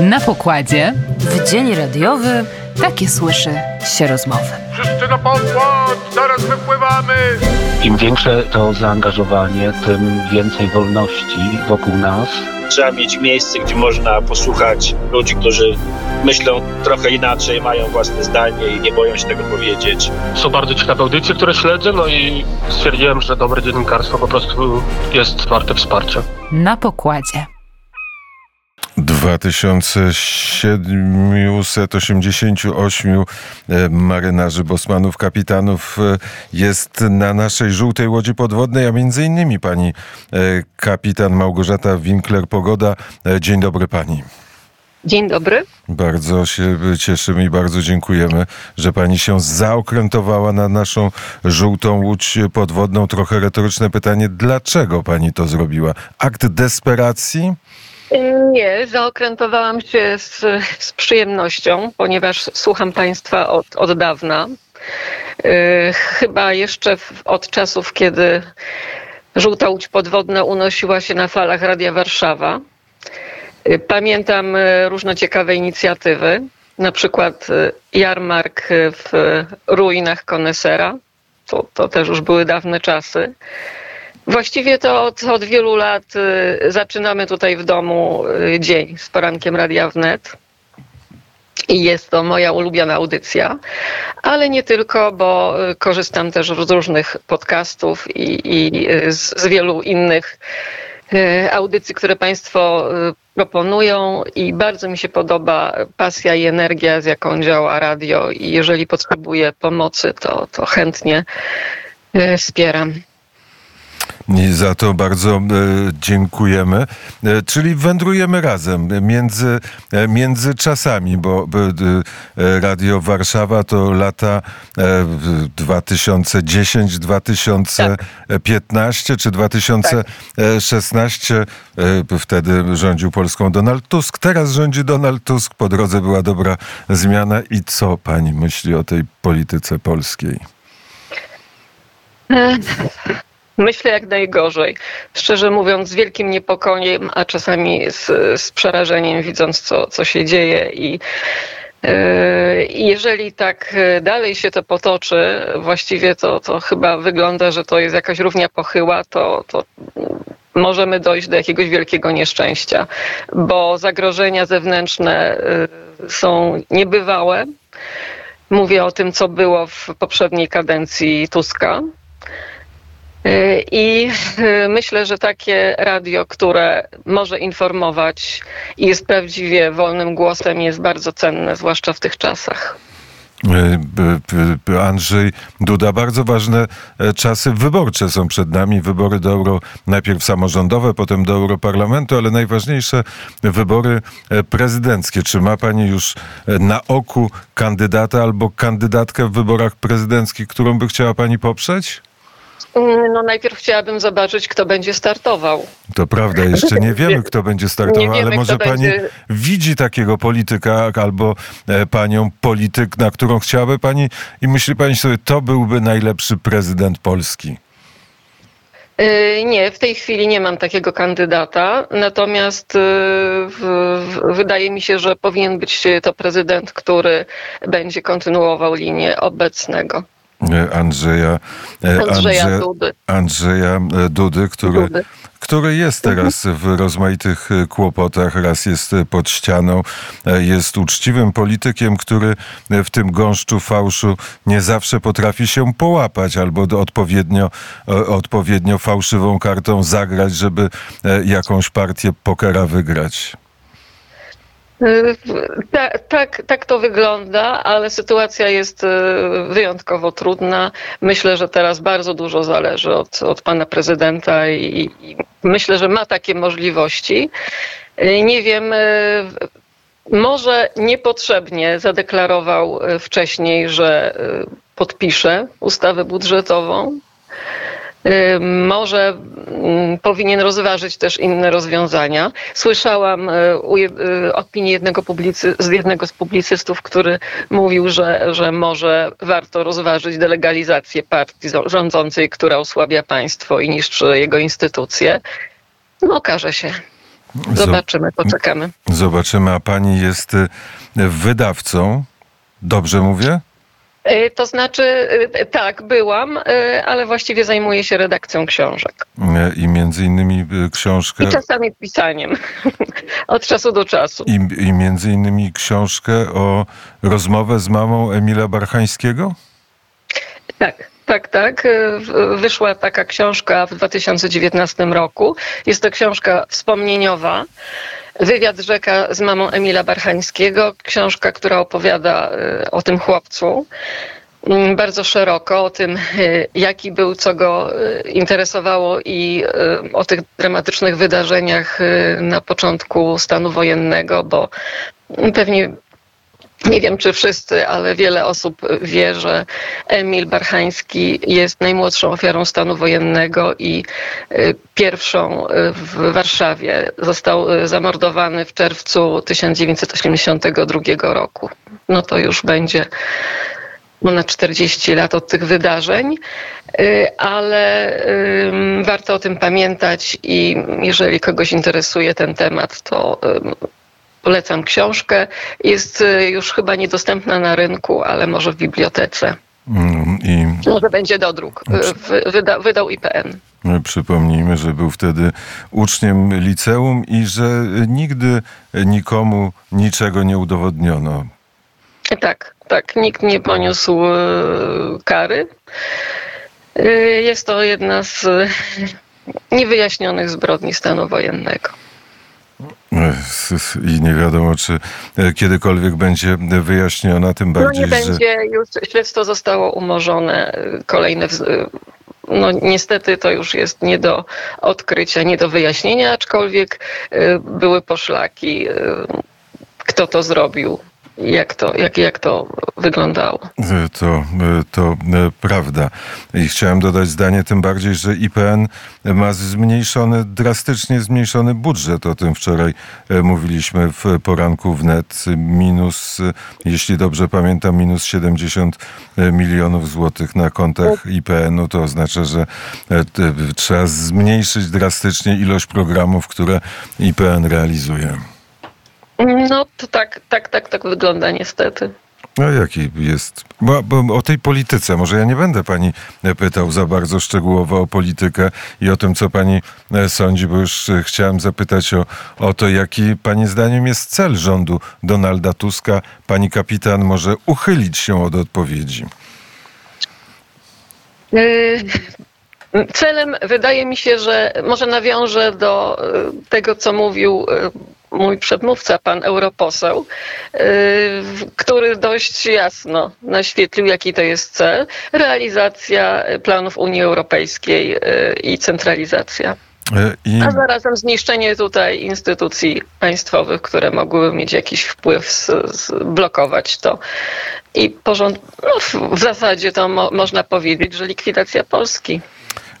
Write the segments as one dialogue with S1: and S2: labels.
S1: Na pokładzie
S2: W dzień radiowy
S1: takie słyszy się rozmowy.
S3: Wszyscy na pokład, zaraz wypływamy!
S4: Im większe to zaangażowanie, tym więcej wolności wokół nas.
S5: Trzeba mieć miejsce, gdzie można posłuchać ludzi, którzy myślą trochę inaczej, mają własne zdanie i nie boją się tego powiedzieć.
S6: Są bardzo ciekawe audycje, które śledzę, no i stwierdziłem, że dobre dziennikarstwo po prostu jest warte wsparcia.
S1: Na pokładzie.
S7: 2788 e, marynarzy, bosmanów, kapitanów e, jest na naszej żółtej łodzi podwodnej, a między innymi pani e, kapitan Małgorzata Winkler-Pogoda. Dzień dobry pani.
S8: Dzień dobry.
S7: Bardzo się cieszymy i bardzo dziękujemy, że pani się zaokrętowała na naszą żółtą łódź podwodną. Trochę retoryczne pytanie, dlaczego pani to zrobiła? Akt desperacji?
S8: Nie, zaokrętowałam się z, z przyjemnością, ponieważ słucham Państwa od, od dawna. Yy, chyba jeszcze od czasów, kiedy żółta łódź podwodna unosiła się na falach Radia Warszawa. Yy, pamiętam yy, różne ciekawe inicjatywy, na przykład jarmark w ruinach Konesera. To, to też już były dawne czasy. Właściwie to od, od wielu lat y, zaczynamy tutaj w domu y, dzień z porankiem Radia Wnet. I jest to moja ulubiona audycja, ale nie tylko, bo y, korzystam też z różnych podcastów i, i z, z wielu innych audycji, które Państwo proponują i bardzo mi się podoba pasja i energia, z jaką działa radio i jeżeli potrzebuję pomocy, to, to chętnie wspieram.
S7: I za to bardzo e, dziękujemy. E, czyli wędrujemy razem między, e, między czasami, bo Radio Warszawa to lata e, 2010, 2015 czy 2016. E, Wtedy rządził Polską Donald Tusk. Teraz rządzi Donald Tusk. Po drodze była dobra zmiana. I co pani myśli o tej polityce polskiej?
S8: Myślę jak najgorzej. Szczerze mówiąc, z wielkim niepokojem, a czasami z, z przerażeniem, widząc, co, co się dzieje. I i jeżeli tak yy, dalej się to potoczy, właściwie to, to chyba wygląda, że to jest jakaś równia pochyła, to, to możemy dojść do jakiegoś wielkiego nieszczęścia, bo zagrożenia zewnętrzne yy, są niebywałe. Mówię o tym, co było w poprzedniej kadencji Tuska. I y, myślę, że takie radio, które może informować i jest prawdziwie wolnym głosem, jest bardzo cenne, zwłaszcza w tych czasach.
S7: B- b- Andrzej Duda. Bardzo ważne e, czasy wyborcze są przed nami. Wybory do euro, najpierw samorządowe, potem do Europarlamentu, ale najważniejsze wybory e, prezydenckie. Czy ma pani już e, na oku kandydata albo kandydatkę w wyborach prezydenckich, którą by chciała pani poprzeć?
S8: Mm, No najpierw chciałabym zobaczyć, kto będzie startował.
S7: To prawda, jeszcze nie wiemy, kto będzie startował,
S8: wiemy,
S7: ale może pani
S8: będzie-
S7: widzi takiego polityka albo e, panią polityk, na którą chciałaby pani i myśli pani sobie, to byłby najlepszy prezydent Polski.
S8: Y, Nie, w tej chwili nie mam takiego kandydata, natomiast y, w, w, wydaje mi się, że powinien być to prezydent, który będzie kontynuował linię obecnego
S7: E, Andrzeja, e,
S8: Andrzeja
S7: Andrze-
S8: Dudy.
S7: Andrzeja e, Dudy, który,
S8: Dudy.
S7: który jest teraz w rozmaitych e, kłopotach. Raz jest e, pod ścianą, e, jest uczciwym politykiem, który e, w tym gąszczu fałszu nie zawsze potrafi się połapać albo odpowiednio, e, odpowiednio fałszywą kartą zagrać, żeby e, jakąś partię pokera wygrać.
S8: Tak, tak, tak to wygląda, ale sytuacja jest y, wyjątkowo trudna. Myślę, że teraz bardzo dużo zależy od, od pana prezydenta i, i myślę, że ma takie możliwości. Y, Nie wiem, może niepotrzebnie zadeklarował wcześniej, że podpisze ustawę budżetową. Może mm, powinien rozważyć też inne rozwiązania. Słyszałam jed- y, opinię jednego publicy, z jednego z publicystów, który mówił, że, że może warto rozważyć delegalizację partii rządzącej, która osłabia państwo i niszczy jego instytucje. No okaże się. Zobaczymy, poczekamy.
S7: Zobaczymy, a pani jest y, wydawcą. Dobrze mówię?
S8: Y, To znaczy, y, tak, byłam, y, ale właściwie zajmuję się redakcją książek.
S7: I między innymi książkę.
S8: I czasami pisaniem. Od czasu do czasu.
S7: I, I między innymi książkę o rozmowę z mamą Emila Barchańskiego?
S8: Tak, tak, tak. W- Wyszła taka książka w 2019 roku. Jest to książka wspomnieniowa. Wywiad rzeka z mamą Emila Barchańskiego. Książka, która opowiada y, o tym chłopcu. mm, Bardzo szeroko o tym, y, jaki był, co go interesowało i o tych dramatycznych wydarzeniach na początku stanu wojennego, bo pewnie nie wiem, czy wszyscy, ale wiele osób wie, że Emil Barchański jest najmłodszą ofiarą stanu wojennego i y, pierwszą y, w Warszawie. Został y, zamordowany w czerwcu 1982 roku. No to już będzie ponad 40 lat od tych wydarzeń, ale warto o tym pamiętać i jeżeli kogoś interesuje ten temat, to Polecam książkę. Jest y, już chyba niedostępna na rynku, ale może w bibliotece.
S7: Mm, I
S8: Może będzie dodruk. Wy- Wyda, wydał IPN.
S7: przypomnijmy, że był wtedy uczniem liceum i że nigdy nikomu niczego nie udowodniono.
S8: Tak, tak. Nikt nie poniósł y, kary. Jest to jedna z niewyjaśnionych zbrodni stanu wojennego.
S7: I nie wiadomo, czy y, kiedykolwiek będzie wyjaśniona, tym
S8: No
S7: bardziej,
S8: nie
S7: że...
S8: będzie, już śledztwo zostało umorzone. y, Kolejne, wz- y, no niestety to już jest nie do odkrycia, nie do wyjaśnienia, aczkolwiek y, były poszlaki, kto to zrobił, jak to, jak, jak to wyglądało.
S7: Y, To, y, to y, prawda. I chciałem dodać zdanie, tym bardziej, że IPN ma zmniejszony, drastycznie zmniejszony budżet. O tym wczoraj mówiliśmy w poranku wnet. Minus, jeśli dobrze pamiętam, minus 70 milionów złotych na kontach IPN-u. To oznacza, że trzeba zmniejszyć drastycznie ilość programów, które IPN realizuje.
S8: No to tak, tak, tak, tak wygląda niestety.
S7: No jaki jest? Bo, bo o tej polityce, może ja nie będę pani e, pytał za bardzo szczegółowo o politykę i o tym, co pani e, sądzi, bo już e, chciałem zapytać o, o to, jaki pani zdaniem jest cel rządu Donalda Tuska. Pani kapitan może uchylić się od odpowiedzi.
S8: Y, Celem wydaje mi się, że może nawiążę do tego, co mówił mój przedmówca, pan europoseł, y, który dość jasno naświetlił, jaki to jest cel. Realizacja planów Unii Europejskiej y, i centralizacja.
S7: E, I
S8: A zarazem zniszczenie tutaj instytucji państwowych, które mogłyby mieć jakiś wpływ, z, z, blokować to. I porząd, no, w, w zasadzie to mo, można powiedzieć, że likwidacja Polski.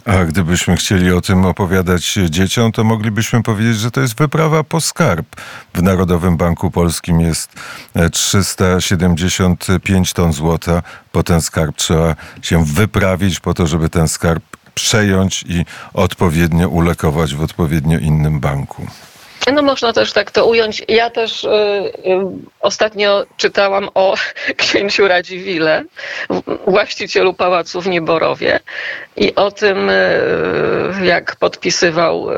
S7: A gdybyśmy chcieli o tym opowiadać dzieciom, to moglibyśmy powiedzieć, że to jest wyprawa po skarb. W Narodowym Banku Polskim jest e, 375 ton złota. Po ten skarb trzeba się wyprawić po to, żeby ten skarb przejąć i odpowiednio ulokować w odpowiednio innym banku.
S8: No można też tak to ująć. Ja też y, y, ostatnio czytałam o księciu Radziwile, właścicielu pałacu w Nieborowie i o tym, y, jak podpisywał,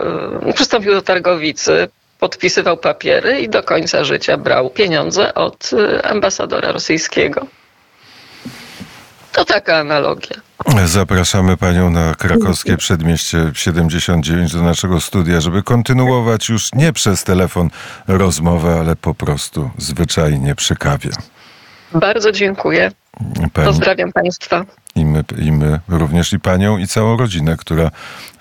S8: y, przystąpił do targowicy, podpisywał papiery i do końca życia brał pieniądze od y, ambasadora rosyjskiego. To taka analogia.
S7: Zapraszamy panią na krakowskie przedmieście 79 do naszego studia, żeby kontynuować już nie przez telefon rozmowę, ale po prostu zwyczajnie przy kawie.
S8: Bardzo dziękuję.
S7: Pani,
S8: Pozdrawiam Państwa.
S7: i, my, I my również i panią i całą rodzinę, która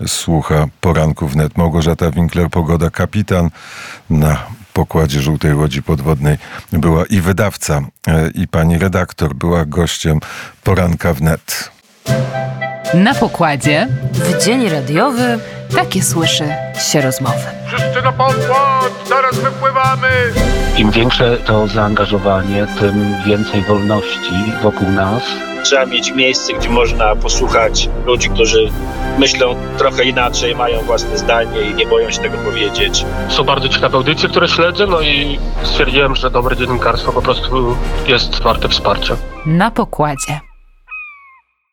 S7: słucha poranków wnet. Małgorzata Winkler, pogoda kapitan na pokładzie Żółtej Łodzi Podwodnej była i wydawca, e, i pani redaktor była gościem poranka wnet.
S1: Na pokładzie
S2: W dzień radiowy
S1: takie słyszy się rozmowy.
S3: Wszyscy na pokład, zaraz wypływamy!
S4: Im większe to zaangażowanie, tym więcej wolności wokół nas
S5: Trzeba mieć miejsce, gdzie można posłuchać ludzi, którzy myślą trochę inaczej, mają własne zdanie i nie boją się tego powiedzieć.
S6: Są bardzo ciekawe audycje, które śledzę, no i stwierdziłem, że dobre dziennikarstwo po prostu jest warte wsparcia.
S1: Na pokładzie.